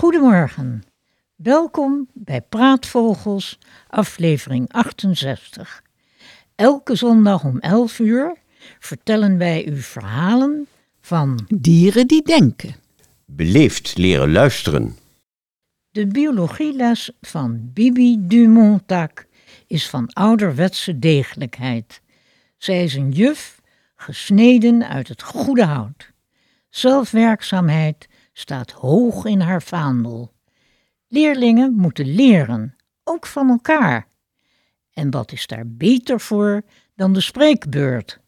Goedemorgen. Welkom bij Praatvogels, aflevering 68. Elke zondag om 11 uur vertellen wij u verhalen van Dieren die denken. Beleefd leren luisteren. de biologieles van Bibi Dumontac is van ouderwetse degelijkheid. Zij is een juf, gesneden uit het goede hout. Zelfwerkzaamheid staat hoog in haar vaandel. Leerlingen moeten leren, ook van elkaar. En wat is daar beter voor dan de spreekbeurt?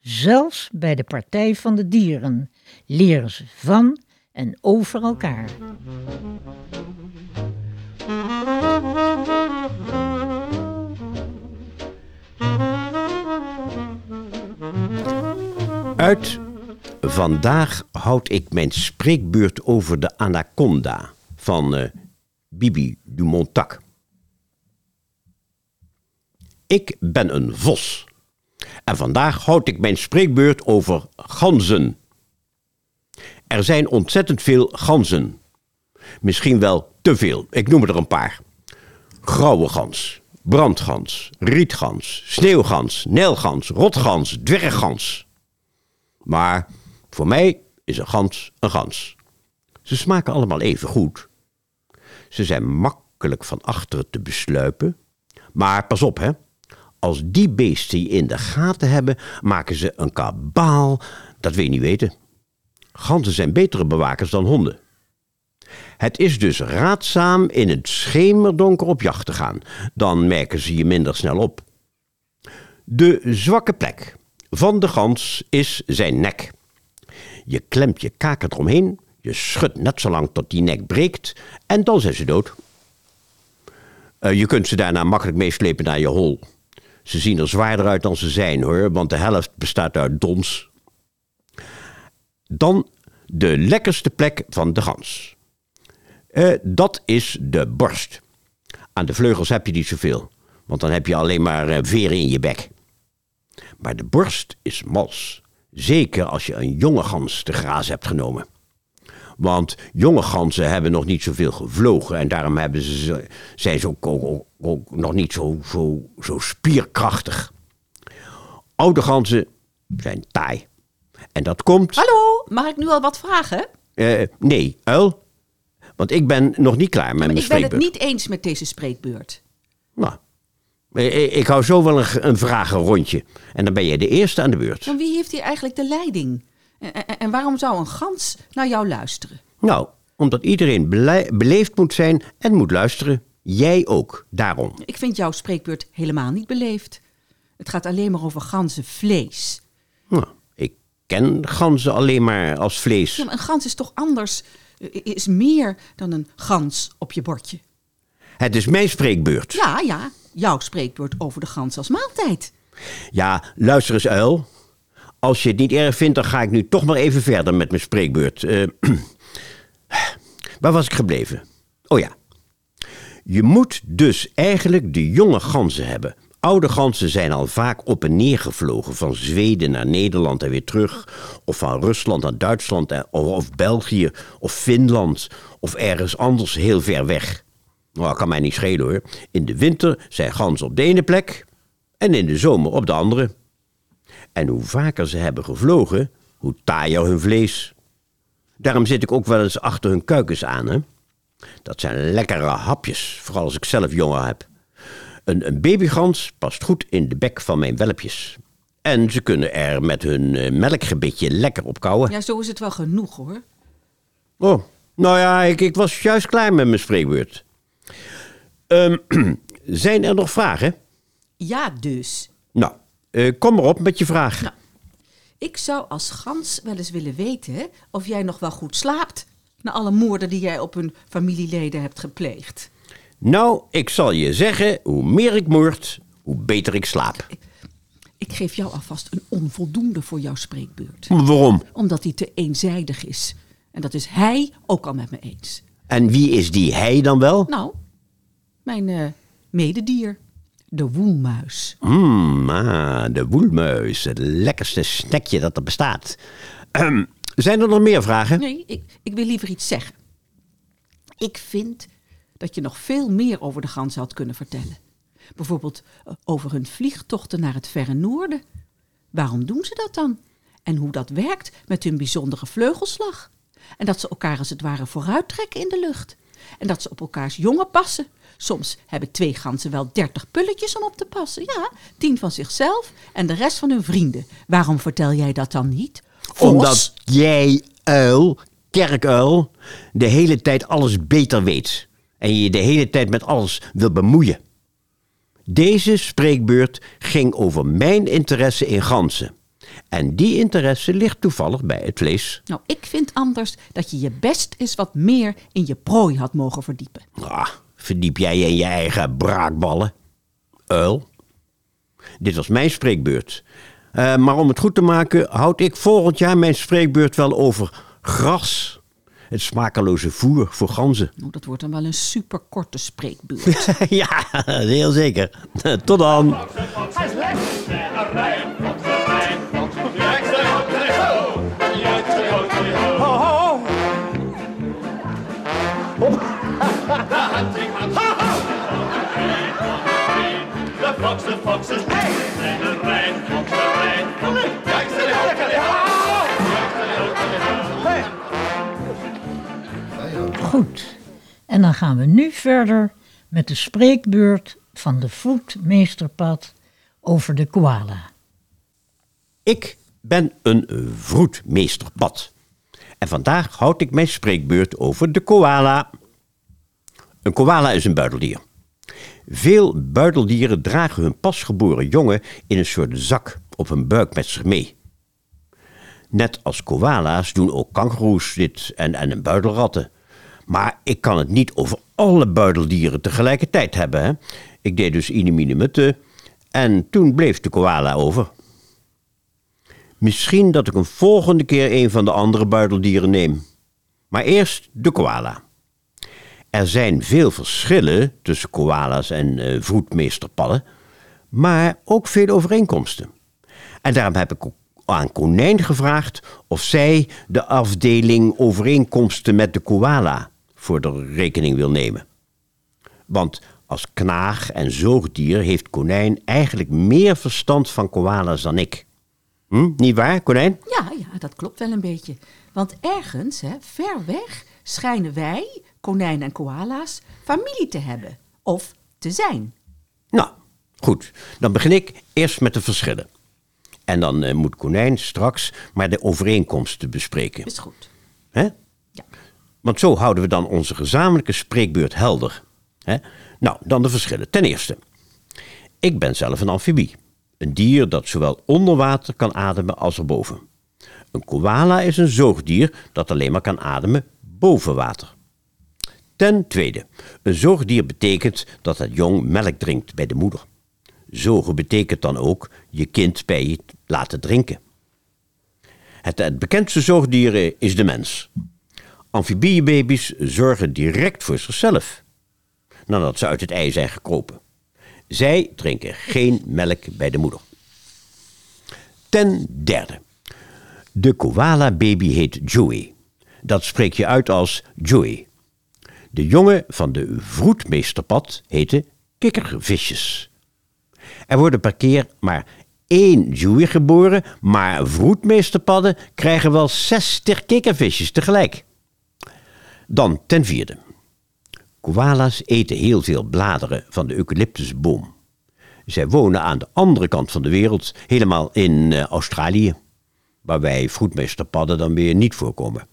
Zelfs bij de Partij van de Dieren leren ze van en over elkaar. Uit Vandaag houd ik mijn spreekbeurt over de anaconda van eh, Bibi Dumontac. Ik ben een vos. En vandaag houd ik mijn spreekbeurt over ganzen. Er zijn ontzettend veel ganzen. Misschien wel te veel. Ik noem er een paar. Grauwe gans, brandgans, rietgans, sneeuwgans, nijlgans, rotgans, dwerggans. Maar voor mij is een gans een gans. Ze smaken allemaal even goed. Ze zijn makkelijk van achteren te besluipen. Maar pas op, hè. Als die beesten je in de gaten hebben, maken ze een kabaal. Dat wil je niet weten. Ganzen zijn betere bewakers dan honden. Het is dus raadzaam in het schemerdonker op jacht te gaan. Dan merken ze je minder snel op. De zwakke plek van de gans is zijn nek. Je klemt je kaken eromheen, je schudt net zo lang tot die nek breekt en dan zijn ze dood. Eh, je kunt ze daarna makkelijk meeslepen naar je hol. Ze zien er zwaarder uit dan ze zijn hoor, want de helft bestaat uit dons. Dan de lekkerste plek van de gans. Eh, dat is de borst. Aan de vleugels heb je niet zoveel, want dan heb je alleen maar eh, veren in je bek. Maar de borst is mals. Zeker als je een jonge gans te graas hebt genomen. Want jonge ganzen hebben nog niet zoveel gevlogen en daarom hebben ze, zijn ze ook, ook- ook- ook nog niet zo, zo, zo spierkrachtig. Oude ganzen zijn taai. En dat komt. Hallo, mag ik nu al wat vragen? Eh, nee, uil. Want ik ben nog niet klaar met Maar mijn ik ben het spreekbeurt. niet eens met deze spreekbeurt. Nou, ik hou zo wel een, een vragenrondje. En dan ben jij de eerste aan de beurt. Dan wie heeft hier eigenlijk de leiding? En, en, en waarom zou een gans naar jou luisteren? Nou, omdat iedereen beleefd moet zijn en moet luisteren. Jij ook, daarom. Ik vind jouw spreekbeurt helemaal niet beleefd. Het gaat alleen maar over ganzenvlees. Nou, ik ken ganzen alleen maar als vlees. Ja, maar een gans is toch anders? Is meer dan een gans op je bordje. Het is mijn spreekbeurt. Ja, ja, jouw spreekbeurt over de gans als maaltijd. Ja, luister eens, uil. Als je het niet erg vindt, dan ga ik nu toch maar even verder met mijn spreekbeurt. Eh, waar was ik gebleven? Oh ja. Je moet dus eigenlijk de jonge ganzen hebben. Oude ganzen zijn al vaak op en neer gevlogen. Van Zweden naar Nederland en weer terug. Of van Rusland naar Duitsland. of België. Of Finland. Of ergens anders heel ver weg. Nou, kan mij niet schelen hoor. In de winter zijn ganzen op de ene plek. En in de zomer op de andere. En hoe vaker ze hebben gevlogen, hoe taaier hun vlees. Daarom zit ik ook wel eens achter hun kuikens aan, hè. Dat zijn lekkere hapjes, vooral als ik zelf jongen heb. Een, een babygans past goed in de bek van mijn welpjes. En ze kunnen er met hun eh, melkgebitje lekker op kauwen. Ja, zo is het wel genoeg hoor. Oh, nou ja, ik, ik was juist klaar met mijn spreekbeurt. Ehm, zijn er nog vragen? Ja, dus. Nou, eh, kom maar op met je vraag. Nou. zou als gans wel eens willen weten of jij nog wel goed slaapt. Na alle moorden die jij op hun familieleden hebt gepleegd. Nou, ik zal je zeggen, hoe meer ik moord, hoe beter ik slaap. Ik geef jou alvast een onvoldoende voor jouw spreekbeurt. Waarom? Omdat die te eenzijdig is. En dat is hij ook al met me eens. En wie is die hij dan wel? Nou, mijn eh, mededier. De woelmuis. Mmm, ah, de woelmuis. Het lekkerste snackje dat er bestaat. Ehm, zijn er nog meer vragen? Nee, ik, ik wil liever iets zeggen. Ik vind dat je nog veel meer over de ganzen had kunnen vertellen. Bijvoorbeeld eh, over hun vliegtochten naar het verre noorden. Waarom doen ze dat dan? En hoe dat werkt met hun bijzondere vleugelslag. En dat ze elkaar als het ware vooruit trekken in de lucht. En dat ze op elkaars jongen passen. Soms hebben twee ganzen wel dertig pulletjes om op te passen. Ja, tien van zichzelf en de rest van hun vrienden. Waarom vertel jij dat dan niet? Omdat jij, uil, kerkuil, de hele tijd alles beter weet. En je je de hele tijd met alles wil bemoeien. Deze spreekbeurt ging over mijn interesse in ganzen. En die interesse ligt toevallig bij het vlees. Nou, ik vind anders dat je je best eens wat meer in je prooi had mogen verdiepen. Ah, verdiep jij je in je eigen braakballen. Uil. Dit was mijn spreekbeurt. Eh, maar om het goed te maken, houd ik volgend jaar mijn spreekbeurt wel over gras. Het smakeloze voer voor ganzen. Nou, dat wordt dan wel een superkorte spreekbeurt. ja, heel zeker. Tot dan. De Rijn de Goed. En dan gaan we nu verder met de spreekbeurt van de voetmeesterpad over de koala. Ik ben een vroedmeesterpad. En vandaag houd ik mijn spreekbeurt over de koala. Een koala is een buideldier. Veel buideldieren dragen hun pasgeboren jongen in een soort zak op hun buik met zich mee. Net als koala's doen ook kangoeroes dit en, en buidelratten. Maar ik kan het niet over alle buideldieren tegelijkertijd hebben. Hè? Ik deed dus inimine mutte en toen bleef de koala over. Misschien dat ik een volgende keer een van de andere buideldieren neem. Maar eerst de koala. Er zijn veel verschillen tussen koala's en vroedmeesterpadden, maar ook veel overeenkomsten. En daarom heb ik aan Konijn gevraagd of zij de afdeling overeenkomsten met de koala voor de rekening wil nemen. Want als knaag en zoogdier heeft Konijn eigenlijk meer verstand van koala's dan ik. Hm, niet waar, Konijn? Ja, ja, dat klopt wel een beetje. Want ergens, hè, ver weg, schijnen wij, konijnen en koala's, familie te hebben. Of te zijn. Nou, goed. Dan begin ik eerst met de verschillen. En dan eh, moet Konijn straks maar de overeenkomsten bespreken. Is goed. Hè? Ja. Want zo houden we dan onze gezamenlijke spreekbeurt helder. Hè? Nou, dan de verschillen. Ten eerste, ik ben zelf een amfibie. Een dier dat zowel onder water kan ademen als erboven. Een koala is een zoogdier dat alleen maar kan ademen boven water. Ten tweede, een zoogdier betekent dat het jong melk drinkt bij de moeder. Zogen betekent dan ook je kind bij je laten drinken. Het, het bekendste zoogdier is de mens. Amfibiebaby's zorgen direct voor zichzelf nadat ze uit het ei zijn gekropen. Zij drinken geen melk bij de moeder. Ten derde. De koala-baby heet Joey. Dat spreek je uit als Joey. De jongen van de vroedmeesterpad heten kikkervisjes. Er worden per keer maar één Joey geboren, maar vroedmeesterpadden krijgen wel 60 kikkervisjes tegelijk. Dan ten vierde. Koala's eten heel veel bladeren van de eucalyptusboom. Zij wonen aan de andere kant van de wereld, helemaal in eh, Australië, waar wij vroedmeesterpadden dan weer niet voorkomen.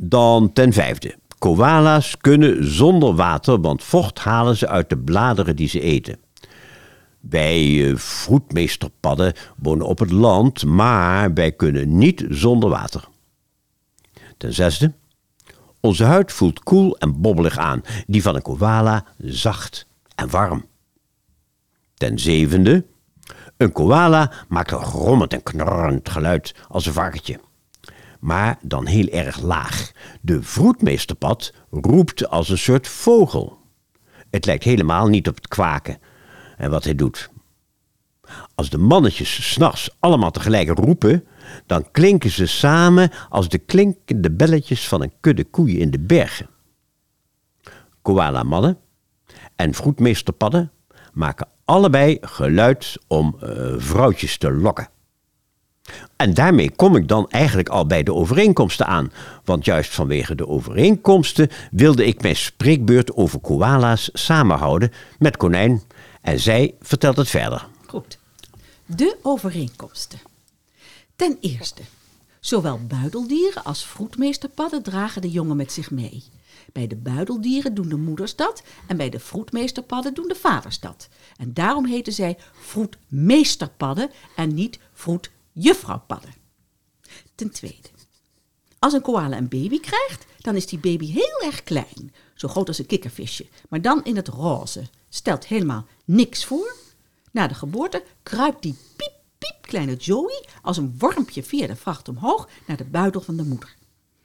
Dan ten vijfde. Koala's kunnen zonder water, want vocht halen ze uit de bladeren die ze eten. Wij eh, vroedmeesterpadden wonen op het land, maar wij kunnen niet zonder water. Ten zesde, onze huid voelt koel en bobbelig aan, die van een koala zacht en warm. Ten zevende, een koala maakt een grommend en knorrend geluid als een varkentje. Maar dan heel erg laag. De vroedmeesterpad roept als een soort vogel. Het lijkt helemaal niet op het kwaken en wat hij doet. Als de mannetjes s'nachts allemaal tegelijk roepen, dan klinken ze samen als de klinkende belletjes van een kudde koeien in de bergen. Koala-mannen en vroedmeesterpadden maken allebei geluid om eh, vrouwtjes te lokken. En daarmee kom ik dan eigenlijk al bij de overeenkomsten aan. Want juist vanwege de overeenkomsten wilde ik mijn spreekbeurt over koala's samenhouden met Konijn. En zij vertelt het verder. Goed. De overeenkomsten. Ten eerste, zowel buideldieren als vroedmeesterpadden dragen de jongen met zich mee. Bij de buideldieren doen de moeders dat en bij de vroedmeesterpadden doen de vaders dat. En daarom heten zij vroedmeesterpadden en niet vroedjuffrouwpadden. Ten tweede, als een koala een baby krijgt, dan is die baby heel erg klein, zo groot als een kikkervisje, maar dan in het roze. Stelt helemaal niks voor. Na de geboorte kruipt die piep, piep kleine Joey als een wormpje via de vracht omhoog naar de buidel van de moeder.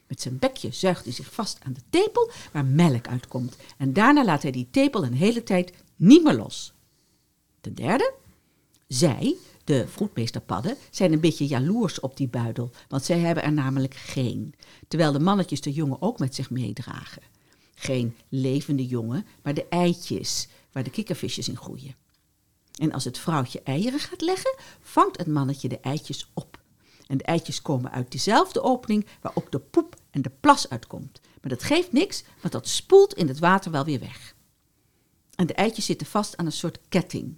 Met zijn bekje zuigt hij zich vast aan de tepel waar melk uitkomt en daarna laat hij die tepel een hele tijd niet meer los. Ten derde, zij, de vroedmeesterpadden, zijn een beetje jaloers op die buidel, want zij hebben er namelijk geen, terwijl de mannetjes de jongen ook met zich meedragen. Geen levende jongen, maar de eitjes waar de kikkervisjes in groeien. En als het vrouwtje eieren gaat leggen, vangt het mannetje de eitjes op. En de eitjes komen uit dezelfde opening waar ook de poep en de plas uitkomt. Maar dat geeft niks, want dat spoelt in het water wel weer weg. En de eitjes zitten vast aan een soort ketting.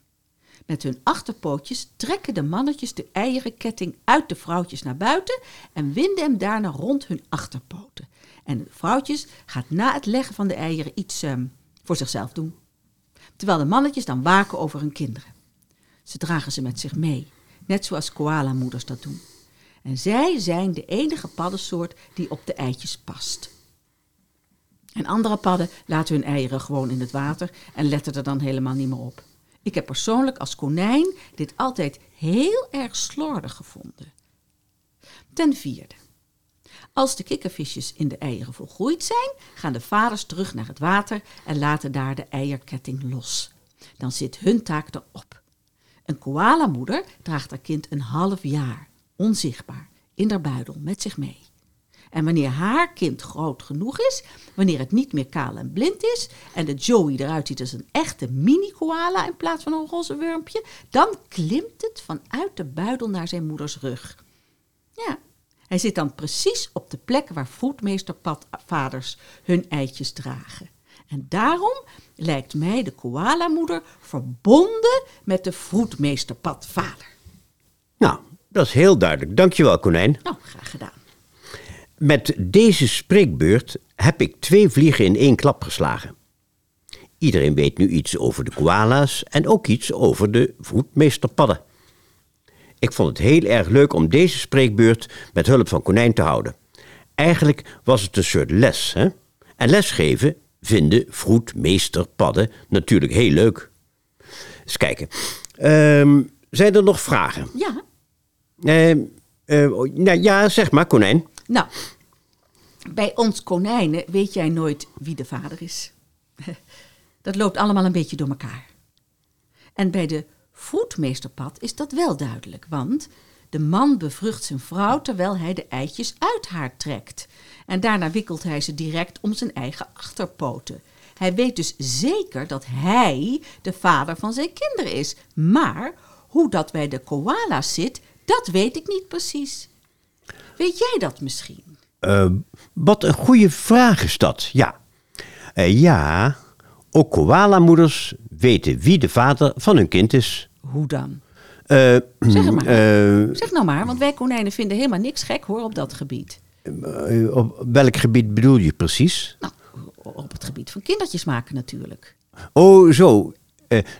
Met hun achterpootjes trekken de mannetjes de eierenketting uit de vrouwtjes naar buiten en winden hem daarna rond hun achterpoten. En de vrouwtjes gaat na het leggen van de eieren iets ehm, voor zichzelf doen. Terwijl de mannetjes dan waken over hun kinderen. Ze dragen ze met zich mee, net zoals koala-moeders dat doen. En zij zijn de enige paddensoort die op de eitjes past. En andere padden laten hun eieren gewoon in het water en letten er dan helemaal niet meer op. Ik heb persoonlijk als konijn dit altijd heel erg slordig gevonden. Ten vierde. Als de kikkervisjes in de eieren volgroeid zijn, gaan de vaders terug naar het water en laten daar de eierketting los. Dan zit hun taak erop. Een koalamoeder draagt haar kind een half jaar, onzichtbaar, in haar buidel met zich mee. En wanneer haar kind groot genoeg is, wanneer het niet meer kaal en blind is en de Joey eruit ziet als een echte mini-koala in plaats van een roze wurmpje, dan klimt het vanuit de buidel naar zijn moeders rug. Ja, hij zit dan precies op de plek waar voetmeesterpadvaders hun eitjes dragen. En daarom lijkt mij de koalamoeder verbonden met de vroedmeesterpadvader. Nou, dat is heel duidelijk. Dankjewel, konijn. Nou, graag gedaan. Met deze spreekbeurt heb ik twee vliegen in één klap geslagen. Iedereen weet nu iets over de koala's en ook iets over de vroedmeesterpadden. Ik vond het heel erg leuk om deze spreekbeurt met hulp van Konijn te houden. Eigenlijk was het een soort les, hè? En lesgeven vinden vroedmeesterpadden natuurlijk heel leuk. Eens kijken. Ehm, zijn er nog vragen? Ja, Ehm, eh, nou, ja, zeg maar, Konijn. Nou, bij ons konijnen weet jij nooit wie de vader is. Dat loopt allemaal een beetje door elkaar. En bij de vroedmeesterpad is dat wel duidelijk, want de man bevrucht zijn vrouw terwijl hij de eitjes uit haar trekt. En daarna wikkelt hij ze direct om zijn eigen achterpoten. Hij weet dus zeker dat hij de vader van zijn kinderen is. Maar hoe dat bij de koala's zit, dat weet ik niet precies. Weet jij dat misschien? Eh, wat een goede vraag is dat, ja. Eh, ja, ook koala-moeders weten wie de vader van hun kind is. Hoe dan? Eh, Zeg maar. Zeg nou maar, want wij konijnen vinden helemaal niks gek hoor op dat gebied. op welk gebied bedoel je precies? Nou, op het gebied van kindertjes maken natuurlijk. Oh, zo.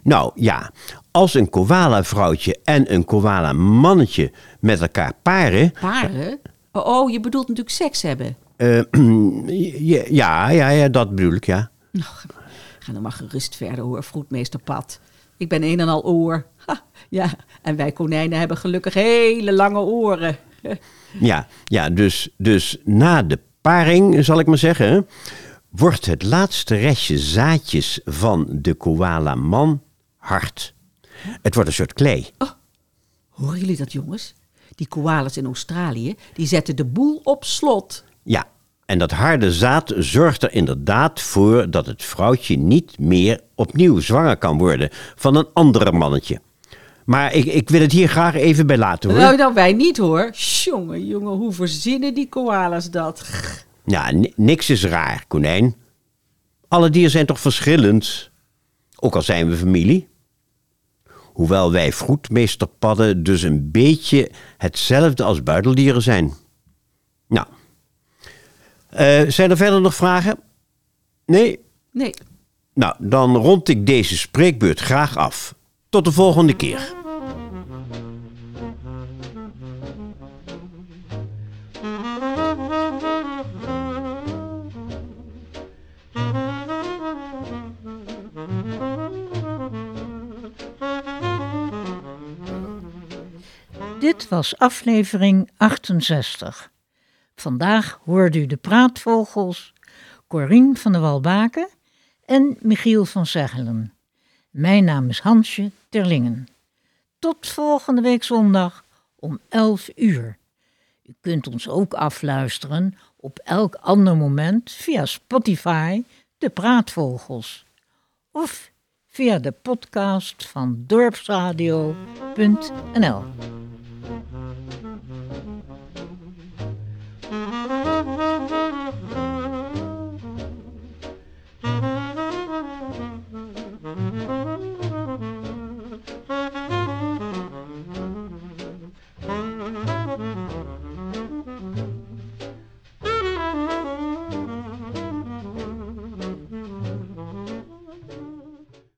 Nou ja, als een koala-vrouwtje en een koala-mannetje met elkaar paren... Paren? Oh, oh, je bedoelt natuurlijk seks hebben. eh, ja, ja, ja, dat bedoel ik, ja. Ga dan maar gerust verder hoor, vroedmeester Pat. Ik ben een en al oor. Ha, ja, en wij konijnen hebben gelukkig hele lange oren. Ja, ja dus, dus na de paring, zal ik maar zeggen, wordt het laatste restje zaadjes van de koala-man hard. Het wordt een soort klei. Horen jullie dat jongens? Die koalas in Australië, die zetten de boel op slot. Ja, en dat harde zaad zorgt er inderdaad voor dat het vrouwtje niet meer opnieuw zwanger kan worden van een andere mannetje. Maar ik, ik wil het hier graag even bij laten hoor. Nou, nou wij niet hoor. Jongen, jongen, hoe verzinnen die koalas dat? Ja, ni- niks is raar, konijn. Alle dieren zijn toch verschillend? Ook al zijn we familie. Hoewel wij vroedmeesterpadden dus een beetje hetzelfde als buideldieren zijn. Nou, Eh, zijn er verder nog vragen? Nee? Nee, Nou, dan rond ik deze spreekbeurt graag af. Tot de volgende keer. Dit was aflevering 68. Vandaag hoorde u de praatvogels Corien van der Walbaken en Michiel van Zeggelen. Mijn naam is Hansje Terlingen. Tot volgende week zondag om 11 uur. U kunt ons ook afluisteren op elk ander moment via Spotify, de praatvogels. Of via de podcast van dorpsradio.nl.